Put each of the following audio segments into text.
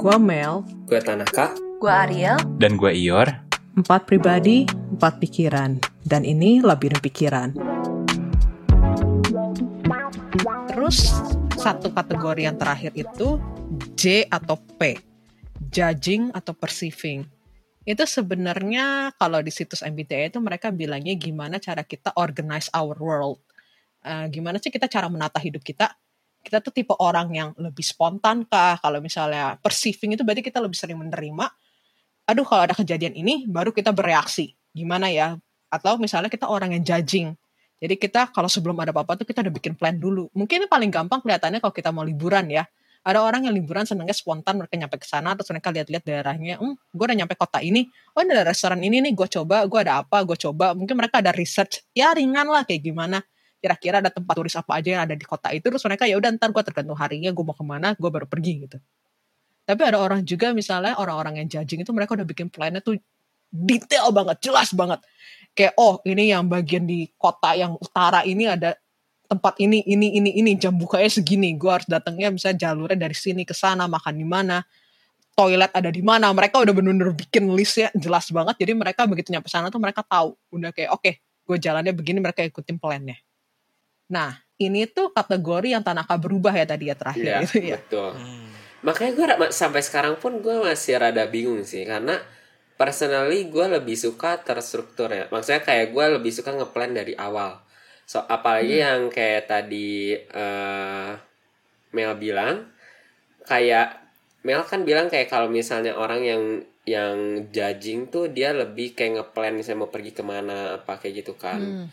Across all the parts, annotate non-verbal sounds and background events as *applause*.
Gua Mel, Gue Tanaka. Gue Ariel. Dan gue Ior. empat pribadi, empat pikiran. Dan ini labirin pikiran. Terus satu kategori yang terakhir itu J atau P, judging atau perceiving. Itu sebenarnya kalau di situs MBTI itu mereka bilangnya gimana cara kita organize our world. Eh, gimana sih kita cara menata hidup kita? Kita tuh tipe orang yang lebih spontan kah? Kalau misalnya perceiving itu berarti kita lebih sering menerima. Aduh kalau ada kejadian ini baru kita bereaksi. Gimana ya? Atau misalnya kita orang yang judging. Jadi kita kalau sebelum ada apa-apa tuh kita udah bikin plan dulu. Mungkin paling gampang kelihatannya kalau kita mau liburan ya. Ada orang yang liburan senangnya spontan mereka nyampe ke sana terus mereka lihat-lihat daerahnya. Hmm, gue udah nyampe kota ini. Oh ini ada restoran ini nih gue coba. Gue ada apa? Gue coba. Mungkin mereka ada research. Ya ringan lah kayak gimana. Kira-kira ada tempat turis apa aja yang ada di kota itu. Terus mereka ya udah ntar gue tergantung harinya gue mau ke mana. Gue baru pergi gitu. Tapi ada orang juga misalnya orang-orang yang judging itu mereka udah bikin plannya tuh detail banget, jelas banget. Kayak oh ini yang bagian di kota yang utara ini ada tempat ini, ini, ini, ini jam bukanya segini. Gue harus datangnya misalnya jalurnya dari sini ke sana, makan di mana, toilet ada di mana. Mereka udah bener-bener bikin listnya jelas banget. Jadi mereka begitu nyampe sana tuh mereka tahu. Udah kayak oke, gue jalannya begini mereka ikutin plannya. Nah ini tuh kategori yang Tanaka berubah ya tadi ya terakhir Iya, itu ya. betul. Makanya gue sampai sekarang pun gue masih rada bingung sih karena personally gue lebih suka terstruktur ya. Maksudnya kayak gue lebih suka ngeplan dari awal. So apalagi yang kayak tadi eh Mel bilang kayak Mel kan bilang kayak kalau misalnya orang yang yang judging tuh dia lebih kayak ngeplan misalnya mau pergi ke mana apa kayak gitu kan. Hmm.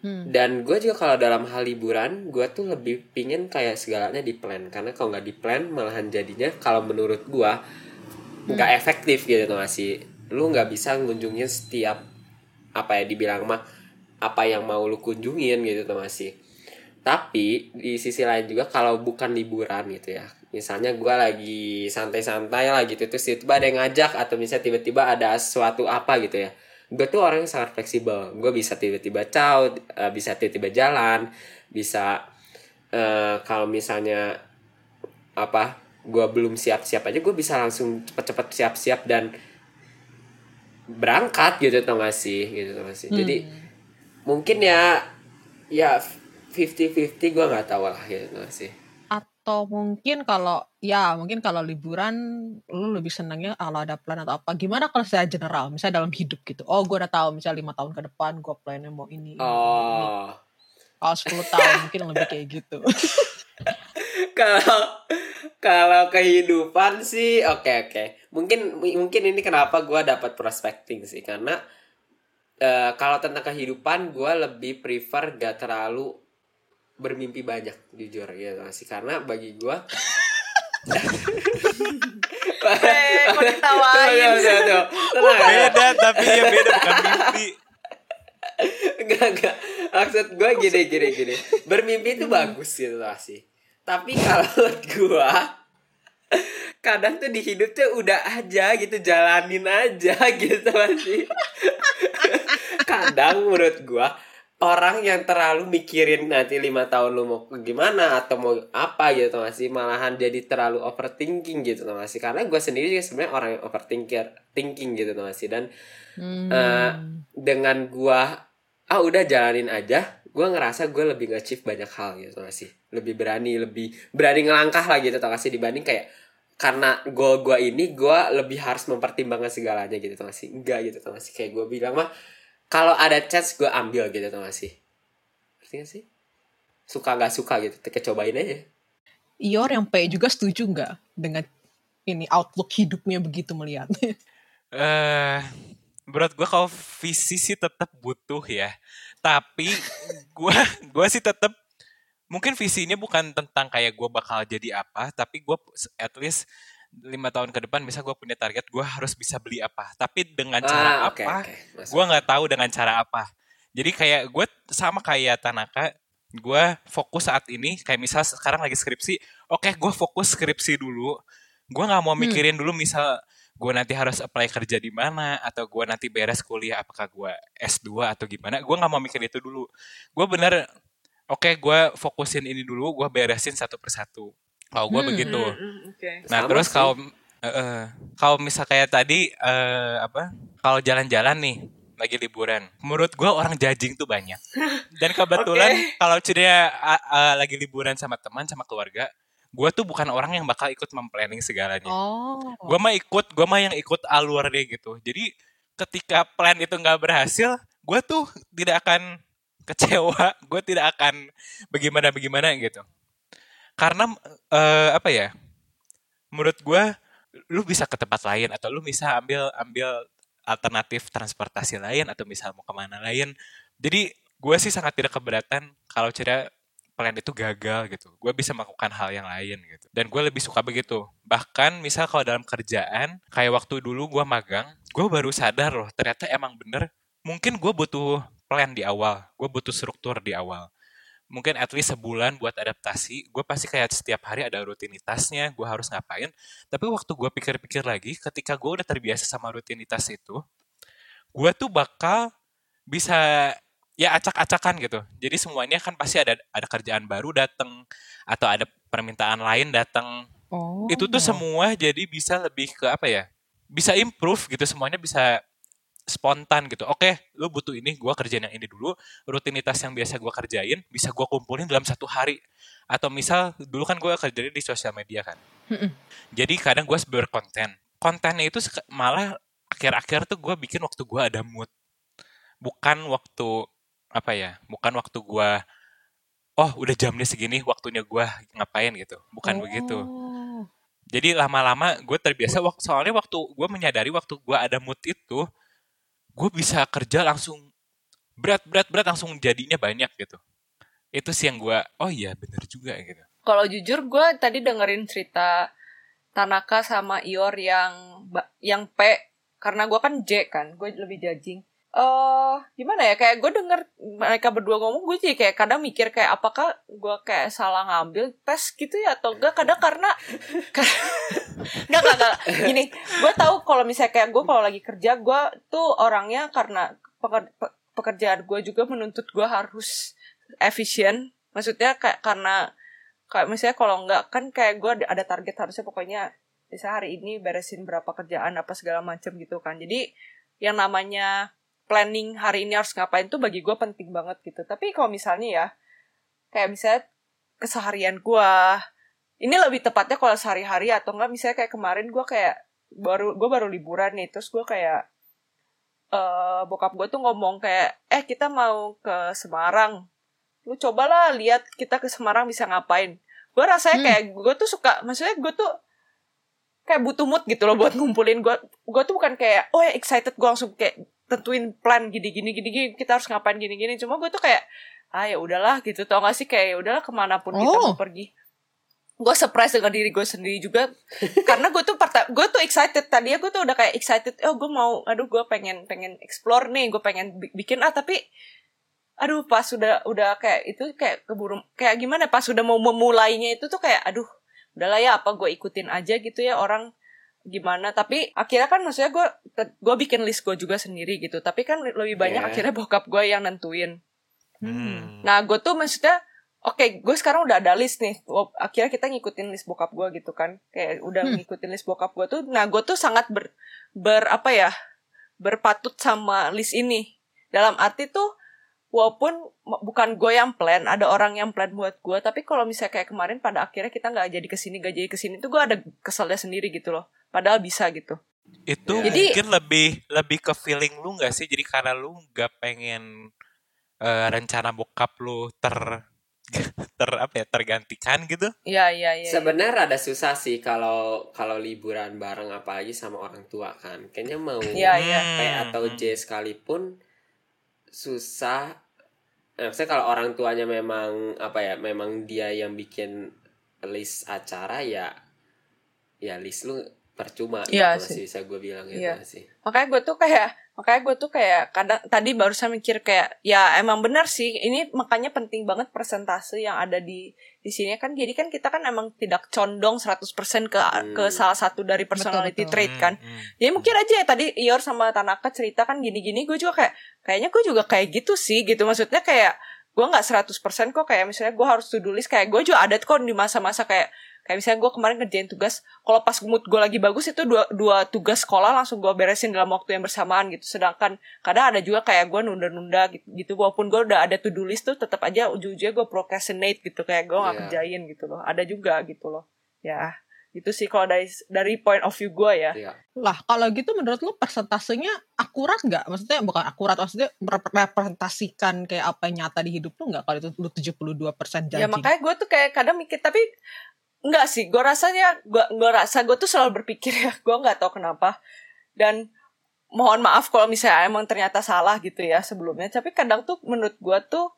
Hmm. Dan gue juga kalau dalam hal liburan, gue tuh lebih pingin kayak segalanya di plan. Karena kalau nggak di plan, malahan jadinya kalau menurut gue nggak efektif gitu tuh masih. Lu nggak bisa ngunjungin setiap apa ya dibilang mah apa yang mau lu kunjungin gitu tuh masih. Tapi di sisi lain juga kalau bukan liburan gitu ya. Misalnya gue lagi santai-santai lah gitu terus tiba-tiba ada yang ngajak atau misalnya tiba-tiba ada sesuatu apa gitu ya gue tuh orang yang sangat fleksibel. Gue bisa tiba-tiba caut eh, bisa tiba-tiba jalan bisa eh, kalau misalnya apa gue belum siap-siap aja gue bisa langsung cepet-cepet siap-siap dan berangkat gitu tau gak sih? Gitu tau gak sih? Jadi mungkin ya ya 50-50 gue nggak tahu lah gitu tau gak sih atau mungkin kalau ya mungkin kalau liburan lu lebih senangnya kalau ada plan atau apa? Gimana kalau saya general? Misalnya dalam hidup gitu. Oh gue udah tahu misalnya lima tahun ke depan gue plannya mau ini, ini, ini. oh. Kalau 10 tahun mungkin lebih kayak gitu. *laughs* Kalau kalau kehidupan sih oke oke. Mungkin mungkin ini kenapa gue dapat prospecting sih. Karena eh, kalau tentang kehidupan gue lebih prefer gak terlalu bermimpi banyak jujur ya sih karena bagi gue *laughs* Eh, kok ditawain? Beda tapi ya beda bukan mimpi. Enggak, enggak. Maksud gue gini, gini, gini. Bermimpi itu bagus gitu lah sih. Tapi kalau menurut gue, kadang tuh di hidup tuh udah aja gitu, jalanin aja *laughs* gitu masih. kadang menurut gue, orang yang terlalu mikirin nanti lima tahun lu mau gimana atau mau apa gitu masih malahan jadi terlalu overthinking gitu masih karena gue sendiri juga sebenarnya orang yang overthinker thinking gitu masih dan Hmm. eh, dengan gua ah udah jalanin aja gue ngerasa gue lebih nge-achieve banyak hal gitu gak sih lebih berani lebih berani ngelangkah lah gitu tau gak sih? Dibanding kayak karena goal gue ini gue lebih harus mempertimbangkan segalanya gitu tau gak sih enggak gitu tau gak sih kayak gue bilang mah kalau ada chance gue ambil gitu tau gak sih? Ngerti gak sih? Suka gak suka gitu kita cobain aja. Ior yang P juga setuju nggak dengan ini outlook hidupnya begitu melihat? *laughs* Eh, menurut gue kalau visi sih tetap butuh ya. Tapi gue *laughs* gue sih tetap mungkin visinya bukan tentang kayak gue bakal jadi apa, tapi gue at least lima tahun ke depan bisa gue punya target gue harus bisa beli apa. Tapi dengan cara ah oke apa Masuk. gue nggak tahu dengan cara apa. Jadi kayak gue sama kayak Tanaka gue fokus saat ini kayak misal sekarang lagi skripsi oke gue fokus skripsi dulu. Gue nggak mau Hmm. mikirin dulu misal gue nanti harus apply kerja di mana atau gue nanti beres kuliah apakah gue S2 atau gimana. Gue nggak mau mikir itu dulu. Gue bener oke gue fokusin ini dulu gue beresin satu persatu Kalau gue Hmm, begitu. Hmm, hmm, Oke. Nah Sama terus sih. kalau eh, eh, kalau misal kayak tadi eh, apa? Kalau jalan-jalan nih lagi liburan, menurut gue orang judging tuh banyak. Dan kebetulan *laughs* Oke. kalau ceria a- a- lagi liburan sama teman sama keluarga, gue tuh bukan orang yang bakal ikut memplanning segalanya. Oh. Gue mah ikut, gue mah yang ikut alurnya gitu. Jadi ketika plan itu nggak berhasil, gue tuh tidak akan kecewa, gue tidak akan bagaimana bagaimana gitu. Karena eh, apa ya? Menurut gue, lu bisa ke tempat lain atau lu bisa ambil ambil alternatif transportasi lain atau misal mau ke mana lain. Jadi gue sih sangat tidak keberatan kalau cerita plan itu gagal gitu. Gue bisa melakukan hal yang lain gitu. Dan gue lebih suka begitu. Bahkan misal kalau dalam kerjaan, kayak waktu dulu gue magang, gue baru sadar loh ternyata emang bener. Mungkin gue butuh plan di awal, gue butuh struktur di awal. Mungkin at least sebulan buat adaptasi, gue pasti kayak setiap hari ada rutinitasnya, gue harus ngapain. Tapi waktu gue pikir-pikir lagi, ketika gue udah terbiasa sama rutinitas itu, gue tuh bakal bisa ya acak-acakan gitu. Jadi semuanya kan pasti ada ada kerjaan baru datang atau ada permintaan lain datang. Oh. Itu tuh semua jadi bisa lebih ke apa ya? Bisa improve gitu semuanya bisa spontan gitu. Oke, lu butuh ini, gua kerjain yang ini dulu. Rutinitas yang biasa gua kerjain bisa gua kumpulin dalam satu hari. Atau misal dulu kan gua kerjain di sosial media kan. Mm-mm. Jadi kadang gue berkonten. Kontennya itu malah akhir-akhir tuh gue bikin waktu gue ada mood. Bukan waktu apa ya? Bukan waktu gue oh udah jamnya segini waktunya gue ngapain gitu. Bukan begitu. Oh. Jadi lama-lama gue terbiasa soalnya waktu gue menyadari waktu gue ada mood itu gue bisa kerja langsung berat berat berat langsung jadinya banyak gitu. Itu sih yang gue oh iya bener juga gitu. Kalau jujur gue tadi dengerin cerita Tanaka sama Ior yang yang P karena gue kan J kan, gue lebih judging. Eh gimana ya kayak gue denger mereka berdua ngomong gue jadi kayak kadang mikir kayak apakah gue kayak salah ngambil tes gitu ya atau enggak kadang karena *laughs* enggak enggak enggak gini gue tahu kalau misalnya kayak gue kalau lagi kerja gue tuh orangnya karena peker- pe- pekerjaan gue juga menuntut gue harus efisien. Maksudnya kayak karena kayak misalnya kalau enggak kan kayak gue ada target harusnya pokoknya bisa hari ini beresin berapa kerjaan apa segala macam gitu kan. Jadi yang namanya planning hari ini harus ngapain tuh bagi gue penting banget gitu. Tapi kalau misalnya ya kayak misalnya keseharian gue ini lebih tepatnya kalau sehari-hari atau enggak misalnya kayak kemarin gue kayak baru gue baru liburan nih terus gue kayak eh bokap gue tuh ngomong kayak eh kita mau ke Semarang. Lu cobalah lihat kita ke Semarang bisa ngapain. Gue rasanya Hmm. kayak gue tuh suka maksudnya gue tuh kayak butuh mood gitu loh buat ngumpulin. Gue gue tuh bukan kayak oh ya excited gue langsung kayak tentuin plan gini gini gini gini kita harus ngapain gini gini. Cuma gue tuh kayak ah ya udahlah gitu. Tau gak sih? Kayak ya udahlah ke mana pun kita Oh. mau pergi gue surprise dengan diri gue sendiri juga. *laughs* Karena gue tuh gue tuh excited. Tadinya gue tuh udah kayak excited oh gue mau aduh gue pengen pengen explore nih gue pengen bi- bikin ah tapi aduh pas sudah udah kayak itu kayak keburu kayak gimana pas sudah mau memulainya itu tuh kayak aduh udahlah ya apa gue ikutin aja gitu ya orang gimana. Tapi akhirnya kan maksudnya gue gue bikin list gue juga sendiri gitu. Tapi kan lebih banyak Yeah. akhirnya bokap gue yang nentuin. Hmm. Nah, gue tuh maksudnya, oke, gue sekarang udah ada list nih. Akhirnya kita ngikutin list bokap gue gitu kan. Kayak udah Hmm. ngikutin list bokap gue tuh. Nah, gue tuh sangat ber, ber apa ya, berpatut sama list ini. Dalam arti tuh, walaupun bukan gue yang plan, ada orang yang plan buat gue. Tapi kalau misalnya kayak kemarin pada akhirnya kita nggak jadi ke sini, nggak jadi ke sini tuh gue ada keselnya sendiri gitu loh. Padahal bisa gitu. itu Jadi- mungkin lebih lebih ke feeling lu nggak sih jadi karena lu nggak pengen eh, rencana bokap lu ter *laughs* ter apa ya tergantikan gitu Iya, iya, iya. Sebenarnya rada susah sih kalau kalau liburan bareng apalagi sama orang tua kan. Kayaknya mau Iya, iya. P atau J sekalipun susah. Nah, maksudnya kalau orang tuanya memang apa ya, memang dia yang bikin list acara ya ya list lu percuma Iya gitu sih. masih bisa gue bilang gitu Iya. sih. makanya gue tuh kayak makanya gue tuh kayak kadang tadi barusan mikir kayak ya emang benar sih ini makanya penting banget presentase yang ada di di sini kan jadi kan kita kan emang tidak condong 100% ke Hmm. ke salah satu dari personality betul. trait kan Hmm, hmm. jadi mungkin aja ya tadi Ior sama Tanaka cerita kan gini-gini gue juga kayak kayaknya gue juga kayak gitu sih gitu maksudnya kayak gue nggak 100% kok kayak misalnya gue harus to do list kayak gue juga ada kok di masa-masa kayak kayak misalnya gue kemarin ngerjain tugas kalau pas mood gue lagi bagus itu dua dua tugas sekolah langsung gue beresin dalam waktu yang bersamaan gitu sedangkan kadang ada juga kayak gue nunda-nunda gitu, gitu walaupun gue udah ada to do list tuh tetap aja ujung-ujungnya gue procrastinate gitu kayak gue nggak Iya. kerjain gitu loh ada juga gitu loh ya itu sih kalau dari dari point of view gue ya Iya. Lah, kalau gitu menurut lu persentasenya akurat nggak? Maksudnya bukan akurat, maksudnya merepresentasikan kayak apa yang nyata di hidup lu nggak? Kalau itu lu 72% judging. Ya makanya gue tuh kayak kadang mikir tapi enggak sih, gue rasanya gue gue rasa gue tuh selalu berpikir ya, gue nggak tahu kenapa dan mohon maaf kalau misalnya emang ternyata salah gitu ya sebelumnya. Tapi kadang tuh menurut gue tuh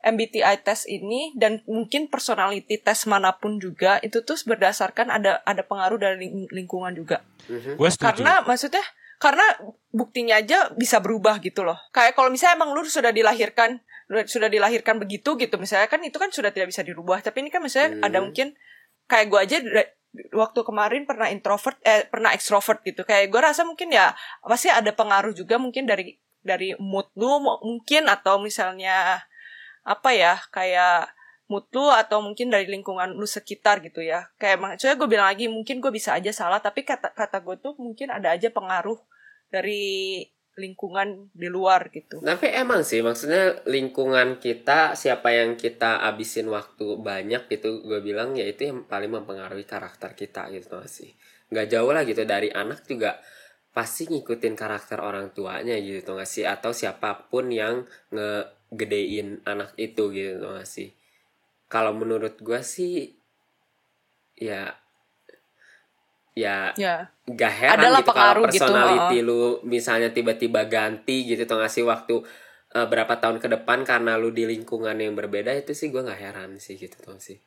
MBTI test ini dan mungkin personality test mana pun juga itu tuh berdasarkan ada ada pengaruh dari ling- lingkungan juga. Mhm. Gue setuju. Karena maksudnya karena buktinya aja bisa berubah gitu loh. Kayak kalau misalnya emang lu sudah dilahirkan sudah dilahirkan begitu gitu misalnya kan itu kan sudah tidak bisa dirubah. Tapi ini kan misalnya Hmm. ada mungkin kayak gue aja waktu kemarin pernah introvert eh pernah extrovert gitu. Kayak gue rasa mungkin ya pasti ada pengaruh juga mungkin dari dari mood lu mu- mungkin atau misalnya apa ya kayak mood lu atau mungkin dari lingkungan lu sekitar gitu ya kayak maksudnya gue bilang lagi mungkin gue bisa aja salah tapi kata kata gue tuh mungkin ada aja pengaruh dari lingkungan di luar gitu. Tapi emang sih maksudnya lingkungan kita siapa yang kita abisin waktu banyak gitu gue bilang ya itu yang paling mempengaruhi karakter kita gitu gak sih. Nggak jauh lah gitu dari anak juga pasti ngikutin karakter orang tuanya gitu tau gak sih? Atau siapa pun yang ngegedein anak itu gitu tau gak sih? Kalau menurut gue sih ya ya ya. gak heran Adalah gitu kalau gitu, personality lu misalnya tiba-tiba ganti gitu atau ngasih waktu eh, berapa tahun ke depan karena lu di lingkungan yang berbeda itu sih gue nggak heran sih gitu tuh sih.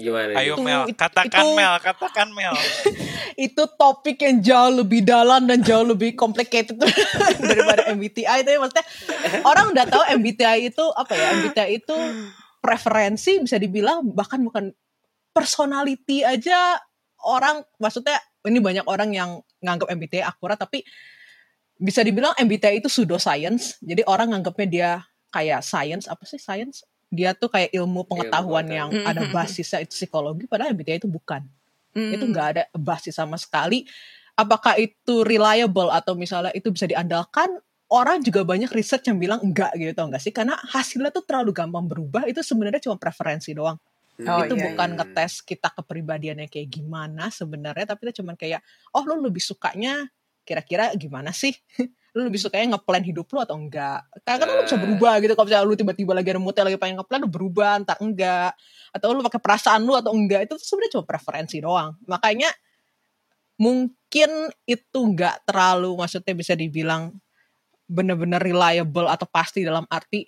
Gimana Ayo Itu- Mel, katakan itu- Mel, katakan Mel. *laughs* itu topik yang jauh lebih dalam dan jauh lebih complicated *laughs* daripada MBTI itu ya maksudnya orang udah tahu MBTI itu apa ya? MBTI itu preferensi bisa dibilang bahkan bukan personality aja orang maksudnya ini banyak orang yang nganggap MBTI akurat tapi bisa dibilang MBTI itu pseudoscience. Jadi orang nganggapnya dia kayak science apa sih science? Dia tuh kayak ilmu pengetahuan yang pengetahuan. ada basisnya itu psikologi padahal MBTI itu bukan. Hmm. itu nggak ada basis sama sekali. Apakah itu reliable atau misalnya itu bisa diandalkan? Orang juga banyak research yang bilang enggak gitu enggak sih? Karena hasilnya tuh terlalu gampang berubah itu sebenarnya cuma preferensi doang Oh, itu iya, bukan iya. ngetes kita kepribadiannya kayak gimana sebenarnya tapi itu cuman kayak oh lu lebih sukanya kira-kira gimana sih *laughs* lu lebih sukanya ngeplan hidup lu atau enggak karena kan lu bisa Eh. berubah gitu kalau misalnya lu tiba-tiba lagi ada moodnya lagi pengen ngeplan lu berubah ntar enggak atau lu pakai perasaan lu atau enggak itu sebenarnya cuma preferensi doang makanya mungkin itu enggak terlalu maksudnya bisa dibilang bener-bener reliable atau pasti dalam arti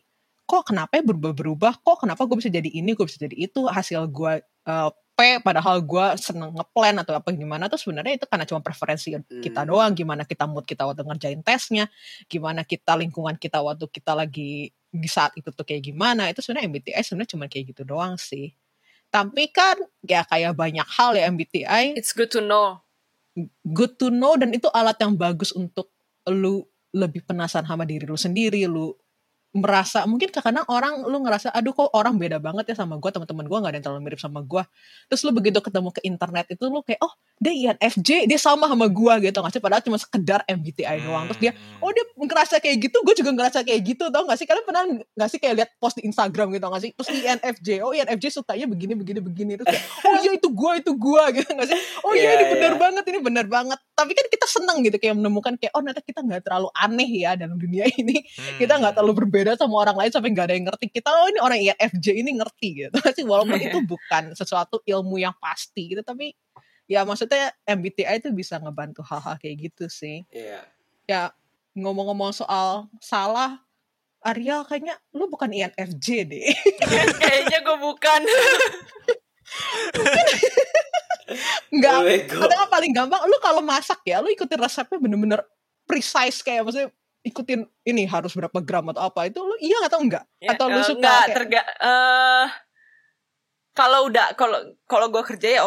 kok kenapa ya berubah-berubah? Kok kenapa gue bisa jadi ini gue bisa jadi itu? Hasil gue eh, P padahal gue seneng ngeplan atau apa gimana? Tuh sebenarnya itu karena cuma preferensi kita Hmm. doang. Gimana kita mood kita waktu ngerjain tesnya? Gimana kita lingkungan kita waktu kita lagi di saat itu tuh kayak gimana? Itu sebenarnya MBTI sebenarnya cuma kayak gitu doang sih. Tapi kan ya kayak banyak hal ya MBTI it's good to know. Good to know dan itu alat yang bagus untuk lu lebih penasaran sama diri lu sendiri lu merasa mungkin kadang orang lu ngerasa aduh kok orang beda banget ya sama gue teman-teman gue nggak ada yang terlalu mirip sama gue terus lu begitu ketemu ke internet itu lu kayak oh dia INFJ dia sama sama gue gitu nggak sih? Padahal cuma sekedar MBTI doang. Terus dia Hmm. oh dia ngerasa kayak gitu gue juga ngerasa kayak gitu tau gak sih? Kalian pernah nggak sih kayak lihat post di Instagram gitu gak sih? Terus INFJ oh INFJ sukanya begini begini begini terus kayak, oh iya itu gue itu gue gitu gak sih? Oh iya Iya, ini benar iya. banget ini benar banget tapi kan kita seneng gitu kayak menemukan kayak oh ternyata kita nggak terlalu aneh ya dalam dunia ini. Hmm. kita nggak terlalu berbeda sama orang lain sampai nggak ada yang ngerti. Kita oh ini orang INFJ ini ngerti gitu. *laughs* Sih walaupun itu bukan sesuatu ilmu yang pasti gitu tapi ya maksudnya MBTI itu bisa ngebantu hal-hal kayak gitu sih. Iya. ya ngomong-ngomong soal salah Ariel kayaknya lu bukan INFJ deh. *laughs* Kayaknya gue bukan *laughs* Bego. kadang paling gampang lu kalau masak ya lu ikutin resepnya bener-bener precise kayak maksudnya ikutin ini harus berapa gram atau apa itu lu iya atau enggak? Ya, atau lu eh, suka nggak, kayak- terga eh kalau udah kalau kalau gue kerja ya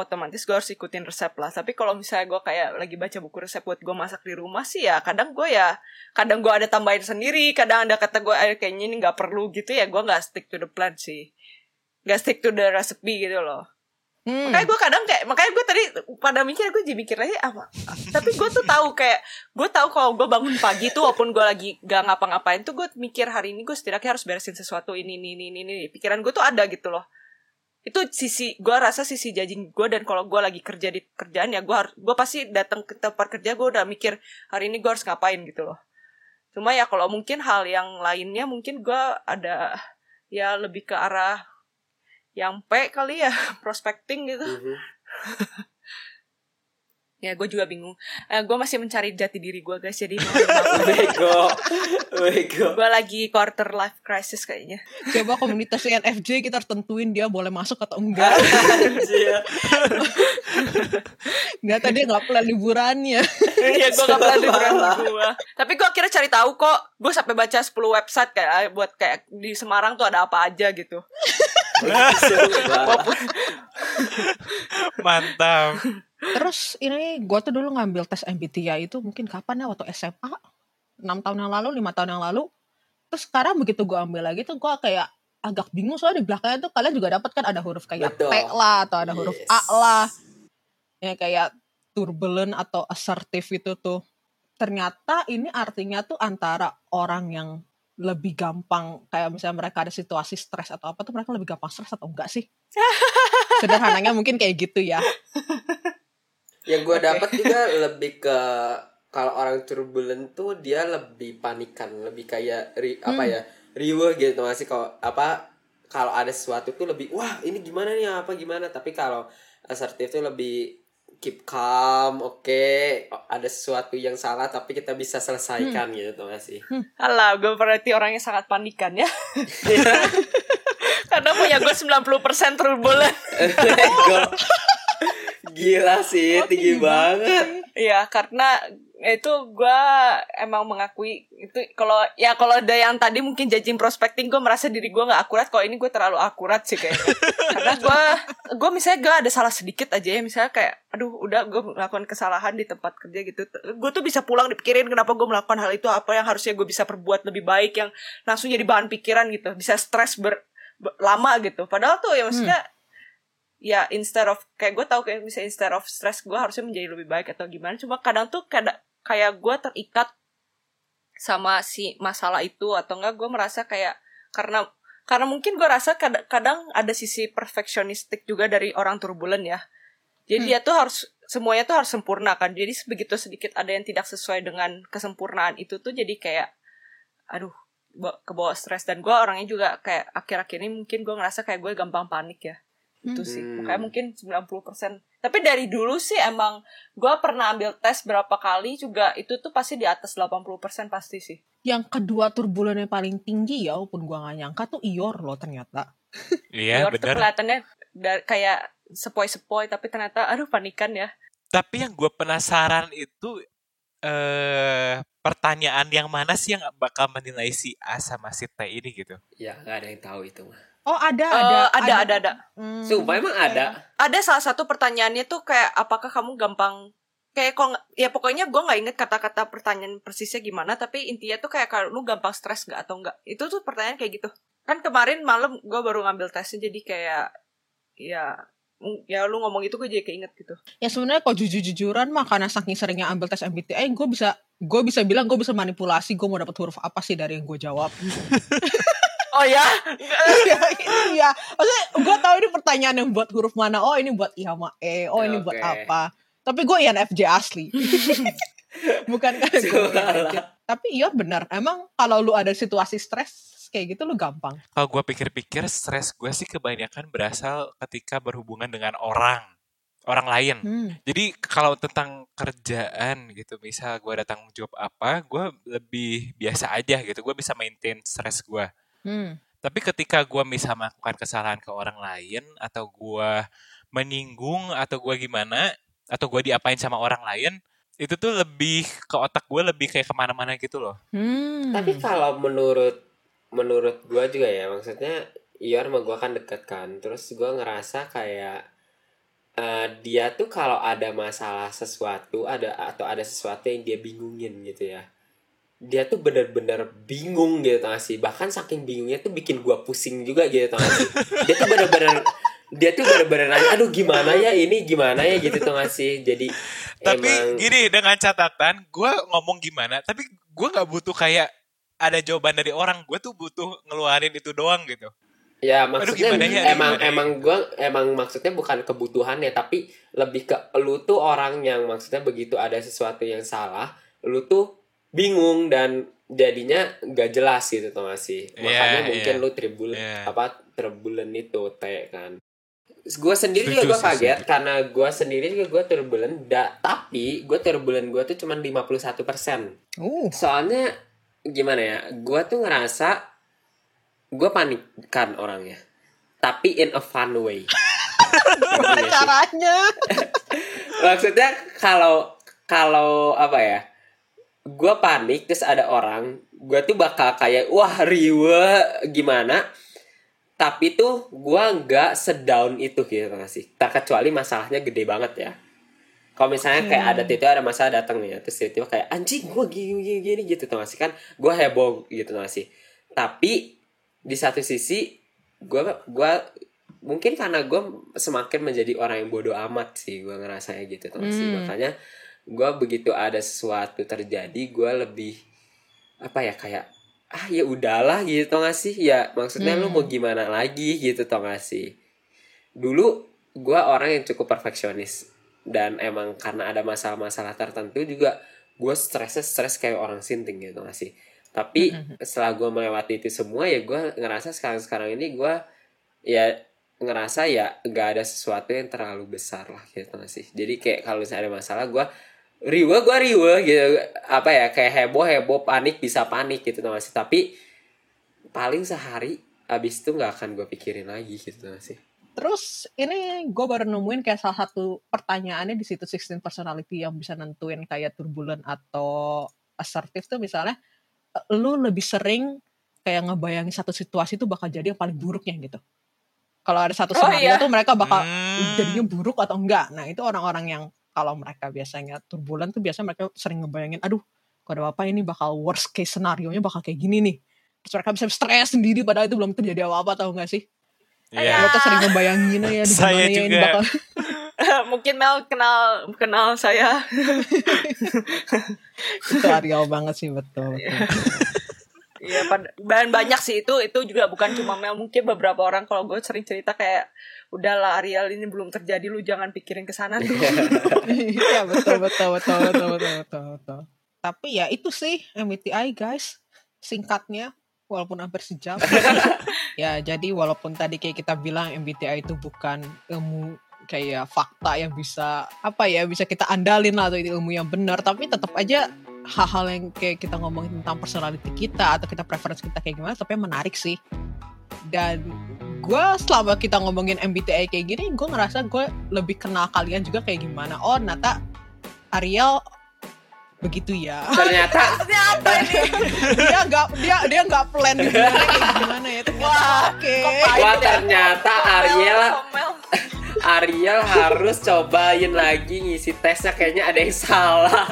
otomatis gue harus ikutin resep lah. Tapi kalau misalnya gue kayak lagi baca buku resep buat gue masak di rumah sih ya kadang gue ya kadang gue ada tambahin sendiri kadang ada kata gue eh, kayaknya ini nggak perlu gitu ya gue nggak stick to the plan sih. Nggak stick to the recipe gitu loh Hmm. Makanya gue kadang kayak makanya gue tadi pada mikir gue jadi mikir aja apa. Tapi gue tuh tahu kayak gue tahu kalau gue bangun pagi tuh walaupun gue lagi gak ngapa-ngapain tuh gue mikir hari ini gue setidaknya harus beresin sesuatu ini ini ini ini. Pikiran gue tuh ada gitu loh. Itu sisi gue rasa sisi judging gue dan kalau gue lagi kerja di kerjaan ya gue harus gue pasti datang ke tempat kerja gue udah mikir hari ini gue harus ngapain gitu loh. Cuma ya kalau mungkin hal yang lainnya mungkin gue ada ya lebih ke arah yang P kali ya *laughs* prospecting gitu. Mhm. *laughs* Ya gue juga bingung. Eh, gue masih mencari jati diri gue guys. Jadi. *laughs* Bego. Bego. gue lagi quarter life crisis kayaknya. Coba komunitas INFJ kita harus tentuin dia boleh masuk atau enggak. Enggak tadi nggak plan liburannya. Iya gue gak pernah liburan Salah. gue. Tapi gue akhirnya cari tahu kok. Gue sampai baca 10 website kayak buat kayak di Semarang tuh ada apa aja gitu. Mantap. Terus ini gue tuh dulu ngambil tes MBTI itu mungkin kapan ya waktu SMA 6 tahun yang lalu, lima tahun yang lalu. Terus sekarang begitu gue ambil lagi tuh gue kayak agak bingung soalnya di belakangnya tuh kalian juga dapat kan ada huruf kayak Betul. P lah atau ada huruf Yes. A lah. Ya kayak turbulent atau assertive itu tuh. Ternyata ini artinya tuh antara orang yang lebih gampang kayak misalnya mereka ada situasi stres atau apa tuh mereka lebih gampang stres atau enggak sih? *laughs* Sederhananya mungkin kayak gitu ya. Yang gue Oke. dapat juga lebih ke kalau orang turbulent tuh dia lebih panikan, lebih kayak ri- apa Hmm. ya riweh gitu masih kalau apa kalau ada sesuatu tuh lebih wah ini gimana nih apa gimana tapi kalau asertif tuh lebih keep calm oke ada sesuatu yang salah tapi kita bisa selesaikan gitu nggak sih Alah, gue berarti orangnya sangat panikan ya. *laughs* Karena punya gue 90% turbulent. Bego. gila sih Oh, tinggi banget Iya, karena itu gue emang mengakui itu kalau ya kalau ada yang tadi mungkin judging prospecting gue merasa diri gue nggak akurat. Kalau ini gue terlalu akurat sih kayaknya. *laughs* Karena gue gue misalnya gue ada salah sedikit aja ya misalnya kayak aduh udah gue melakukan kesalahan di tempat kerja gitu. Gue tuh bisa pulang dipikirin kenapa gue melakukan hal itu apa yang harusnya gue bisa perbuat lebih baik yang langsung jadi bahan pikiran gitu. Bisa stres ber, ber- lama gitu. Padahal tuh ya maksudnya ya instead of kayak gue tahu kayak misalnya instead of stress gue harusnya menjadi lebih baik atau gimana. Cuma kadang tuh kadang kayak gue terikat sama si masalah itu atau enggak gue merasa kayak karena karena mungkin gue rasa kadang, kadang ada sisi perfeksionistik juga dari orang turbulen ya. Jadi Hmm. dia tuh harus semuanya tuh harus sempurna kan. Jadi begitu sedikit ada yang tidak sesuai dengan kesempurnaan itu tuh jadi kayak aduh ba- kebawa stres. Dan gue orangnya juga kayak akhir-akhir ini mungkin gue ngerasa kayak gue gampang panik ya. Itu sih. Hmm. makanya mungkin 90% tapi dari dulu sih emang gue pernah ambil tes berapa kali juga itu tuh pasti di atas 80% pasti sih Yang kedua turbulennya paling tinggi ya, walaupun gua gak nyangka tuh Ior loh ternyata. *laughs* Iya tuh bener. kelihatannya da- kayak sepoi-sepoi tapi ternyata aduh panikan ya Tapi yang gue penasaran itu eh pertanyaan yang mana sih yang bakal menilai si A sama si T ini gitu? ya nggak ada yang tahu itu mah Oh ada, Eh, ada, ada ada. ada Hmm, sumpah emang ada? Ada salah satu pertanyaannya tuh kayak apakah kamu gampang kayak kok nggak- ya pokoknya gue nggak inget kata-kata pertanyaan persisnya gimana tapi intinya tuh kayak kalau lu gampang stres nggak atau enggak itu tuh pertanyaan kayak gitu. Kan kemarin malam gue baru ngambil tesnya jadi kayak ya mm, ya lu ngomong itu gue jadi keinget gitu. Ya sebenarnya kalau jujur-jujuran mah karena saking seringnya ambil tes MBTI, gue bisa gue bisa bilang gue bisa manipulasi gue mau dapat huruf apa sih dari yang gue jawab. *laughs* oh ya Iya, maksudnya gue tahu ini pertanyaan yang buat huruf mana. Oh ini buat I sama E. Oh ini buat apa. Tapi gue INFJ asli. *laughs* Bukan. INFJ. Tapi iya benar. Emang kalau lu ada situasi stres kayak gitu lu gampang. Kalau gue pikir-pikir stres gue sih kebanyakan berasal ketika berhubungan dengan orang, orang lain. Hmm. Jadi kalau tentang kerjaan gitu, misal gue ada tanggung jawab apa, gue lebih biasa aja gitu. Gue bisa maintain stres gue. Hmm. Tapi ketika gue bisa melakukan kesalahan ke orang lain, atau gue menyinggung, atau gue gimana, atau gue diapain sama orang lain, itu tuh lebih ke otak gue lebih kayak ke mana-mana gitu loh. Hmm. Tapi kalau menurut menurut gua juga ya maksudnya Ior sama gua kan deket kan. Terus gua ngerasa kayak eh, dia tuh kalau ada masalah sesuatu ada atau ada sesuatu yang dia bingungin gitu ya. Dia tuh bener-bener bingung gitu tau gak sih. Bahkan saking bingungnya tuh bikin gua pusing juga gitu tau gak sih. Dia tuh bener-bener dia tuh bener-bener nanya aduh gimana ya ini gimana ya gitu gak sih jadi Tapi emang gini dengan catatan, gue ngomong gimana, tapi gue nggak butuh kayak ada jawaban dari orang. Gue tuh butuh ngeluarin itu doang gitu. ya maksudnya gimana ya, emang gimana ya? emang gua emang maksudnya bukan kebutuhan ya tapi lebih ke lu tuh orang yang maksudnya begitu ada sesuatu yang salah lu tuh bingung dan jadinya gak jelas gitu tuh gak sih makanya Iya, mungkin iya. lu tribul Iya. apa turbulen itu T kan gue sendiri Setuju juga gue kaget setuju. karena gue sendiri juga gue turbulen da, tapi gue turbulen gue tuh cuma 51% Uh, soalnya gimana ya gue tuh ngerasa gue panik kan orangnya tapi in a fun way *laughs* nggak sih? caranya? *laughs* maksudnya kalau kalau apa ya gue panik terus ada orang gue tuh bakal kayak wah riwe gimana? Tapi tuh gue nggak sedown itu gitu nggak sih terkecuali masalahnya gede banget ya. Kalau misalnya kayak ada itu ada masalah datang nih ya terus tiba-tiba kayak anjing gue gini gini, gini gitu tuh sih kan gue heboh gitu nggak sih tapi di satu sisi gue gua mungkin karena gue semakin menjadi orang yang bodoh amat sih gue ngerasanya gitu tuh sih Hmm. makanya gue begitu ada sesuatu terjadi gue lebih apa ya kayak ah ya udahlah gitu tau gak sih ya maksudnya lu Hmm. mau gimana lagi gitu tau gak sih dulu gue orang yang cukup perfeksionis dan emang karena ada masalah-masalah tertentu juga gue stresnya stres kayak orang sinting gitu gak sih tapi Mhm. setelah gue melewati itu semua ya gue ngerasa sekarang sekarang ini gue ya ngerasa ya nggak ada sesuatu yang terlalu besar lah gitu gak sih jadi kayak kalau misalnya ada masalah gue riwe gue riwe gitu apa ya kayak heboh heboh panik bisa panik gitu tau gak sih tapi paling sehari abis itu nggak akan gue pikirin lagi gitu tau gak sih Terus ini gue baru nemuin kayak salah satu pertanyaannya di situ 16 personality yang bisa nentuin kayak turbulent atau assertive tuh misalnya lu lebih sering kayak ngebayangin satu situasi tuh bakal jadi yang paling buruknya gitu. Kalau ada satu Oh, skenario iya. tuh mereka bakal Hmm. jadinya buruk atau enggak. Nah itu orang-orang yang kalau mereka biasanya turbulent tuh biasanya mereka sering ngebayangin, aduh kalau ada apa ini bakal worst case scenario nya bakal kayak gini nih. Terus mereka bisa stres sendiri padahal itu belum terjadi apa-apa tau gak sih? Iya. Mereka sering ngebayangin ya di Saya ya ini juga. bakal *laughs* Mungkin Mel kenal kenal saya. *laughs* itu Ariel banget sih betul. betul. *laughs* Iya, dan banyak sih itu itu juga bukan cuma Mel, mungkin beberapa orang kalau gue sering cerita kayak udahlah Ariel ini belum terjadi lu jangan pikirin ke sana tuh. *laughs* Iya betul betul betul betul betul betul betul. Tapi ya itu sih MBTI guys singkatnya walaupun hampir sejam. *laughs* ya jadi walaupun tadi kayak kita bilang MBTI itu bukan ilmu kayak fakta yang bisa apa ya bisa kita andalin lah atau itu ilmu yang benar tapi tetap aja hal-hal yang kayak kita ngomongin tentang personality kita atau kita preference kita kayak gimana tapi menarik sih dan gue selama kita ngomongin MBTI kayak gini gue ngerasa gue lebih kenal kalian juga kayak gimana oh Nata Ariel begitu ya ternyata *laughs* Apa ini? dia nggak dia dia nggak plan gimana kayak gimana ya ternyata Wah, oke kok pahit Wah ya? ternyata Ariel. Ariel harus cobain lagi ngisi tesnya kayaknya ada yang salah.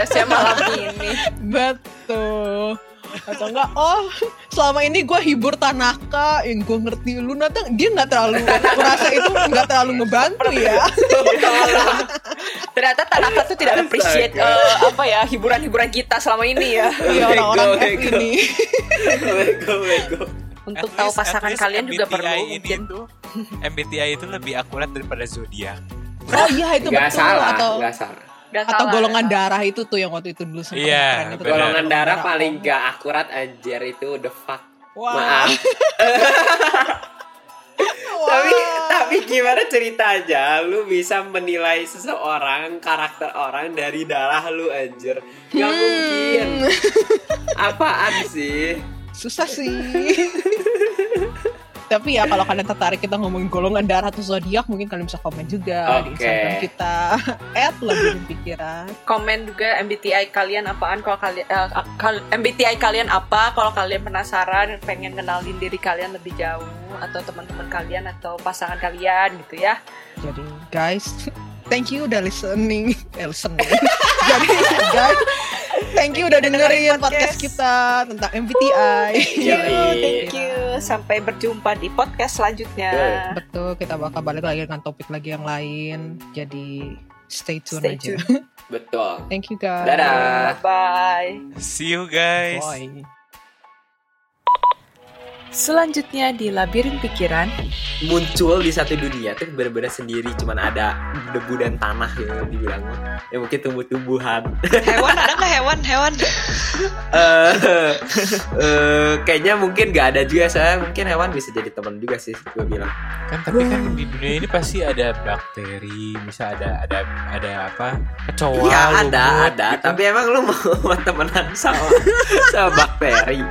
Tesnya malam ini. betul. Atau enggak oh selama ini gue hibur Tanaka. Yang gue ngerti. Lu Nata dia nggak terlalu merasa itu nggak terlalu ngebantu ya. Ternyata Tanaka tuh tidak appreciate eh, apa ya hiburan-hiburan kita selama ini ya. Iya orang-orang ini Untuk At tahu least- pasangan kalian juga MBTI perlu ini mungkin. tuh, MBTI itu lebih akurat daripada zodiak. oh iya itu Gak betul salah atau Gak salah Dan atau salah, golongan salah. darah itu tuh yang waktu itu dulu sempat Iya, keren itu. Golongan darah darah paling gak akurat anjir itu the fuck Wah. Maaf *laughs* tapi tapi gimana cerita aja lu bisa menilai seseorang karakter orang dari darah lu anjir nggak Hmm. mungkin apaan sih susah sih. *laughs* Tapi ya kalau kalian tertarik kita ngomongin golongan darah atau zodiak mungkin kalian bisa komen juga di Oke. Instagram kita. *laughs* At lebih pikiran. Komen juga MBTI kalian apaan kalau kalian eh, kal- MBTI kalian apa kalau kalian penasaran pengen kenalin diri kalian lebih jauh atau teman-teman kalian atau pasangan kalian gitu ya. Jadi guys *laughs* thank you udah listening. Eh, listening. Jadi guys thank you udah dengerin podcast kita tentang MBTI Yoi. thank you Sampai berjumpa di podcast selanjutnya. Betul. Betul, kita bakal balik lagi dengan topik lagi yang lain. Jadi stay tune Stay aja. tune. Betul. Thank you guys. Dadah. Bye. See you guys. Bye. Selanjutnya di Labirin Pikiran, Muncul di satu dunia tuh bener-bener sendiri, cuman ada debu dan tanah gitu dibilang. Ya mungkin tumbuh-tumbuhan. hewan ada nggak hewan? Hewan? *laughs* Eh, eh, kayaknya mungkin gak ada juga saya mungkin hewan bisa jadi teman juga sih gue bilang Kan tapi kan di dunia ini pasti ada bakteri, bisa ada ada ada apa? Kecoa. iya ada lumut, ada gitu. tapi emang lu mau *laughs* temenan sama sama bakteri